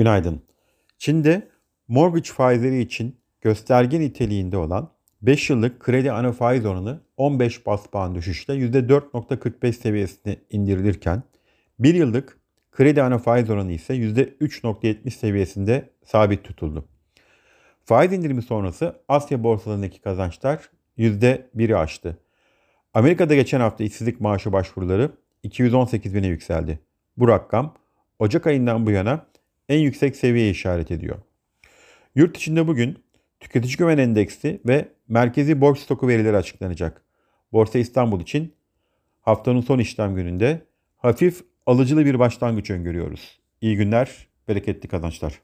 Günaydın. Çin'de mortgage faizleri için gösterge niteliğinde olan 5 yıllık kredi ana faiz oranı 15 bas puan düşüşle %4.45 seviyesine indirilirken 1 yıllık kredi ana faiz oranı ise %3.70 seviyesinde sabit tutuldu. Faiz indirimi sonrası Asya borsalarındaki kazançlar %1'i aştı. Amerika'da geçen hafta işsizlik maaşı başvuruları 218 bine yükseldi. Bu rakam Ocak ayından bu yana en yüksek seviyeye işaret ediyor. Yurt içinde bugün tüketici güven endeksi ve merkezi borç stoku verileri açıklanacak. Borsa İstanbul için haftanın son işlem gününde hafif alıcılı bir başlangıç öngörüyoruz. İyi günler, bereketli kazançlar.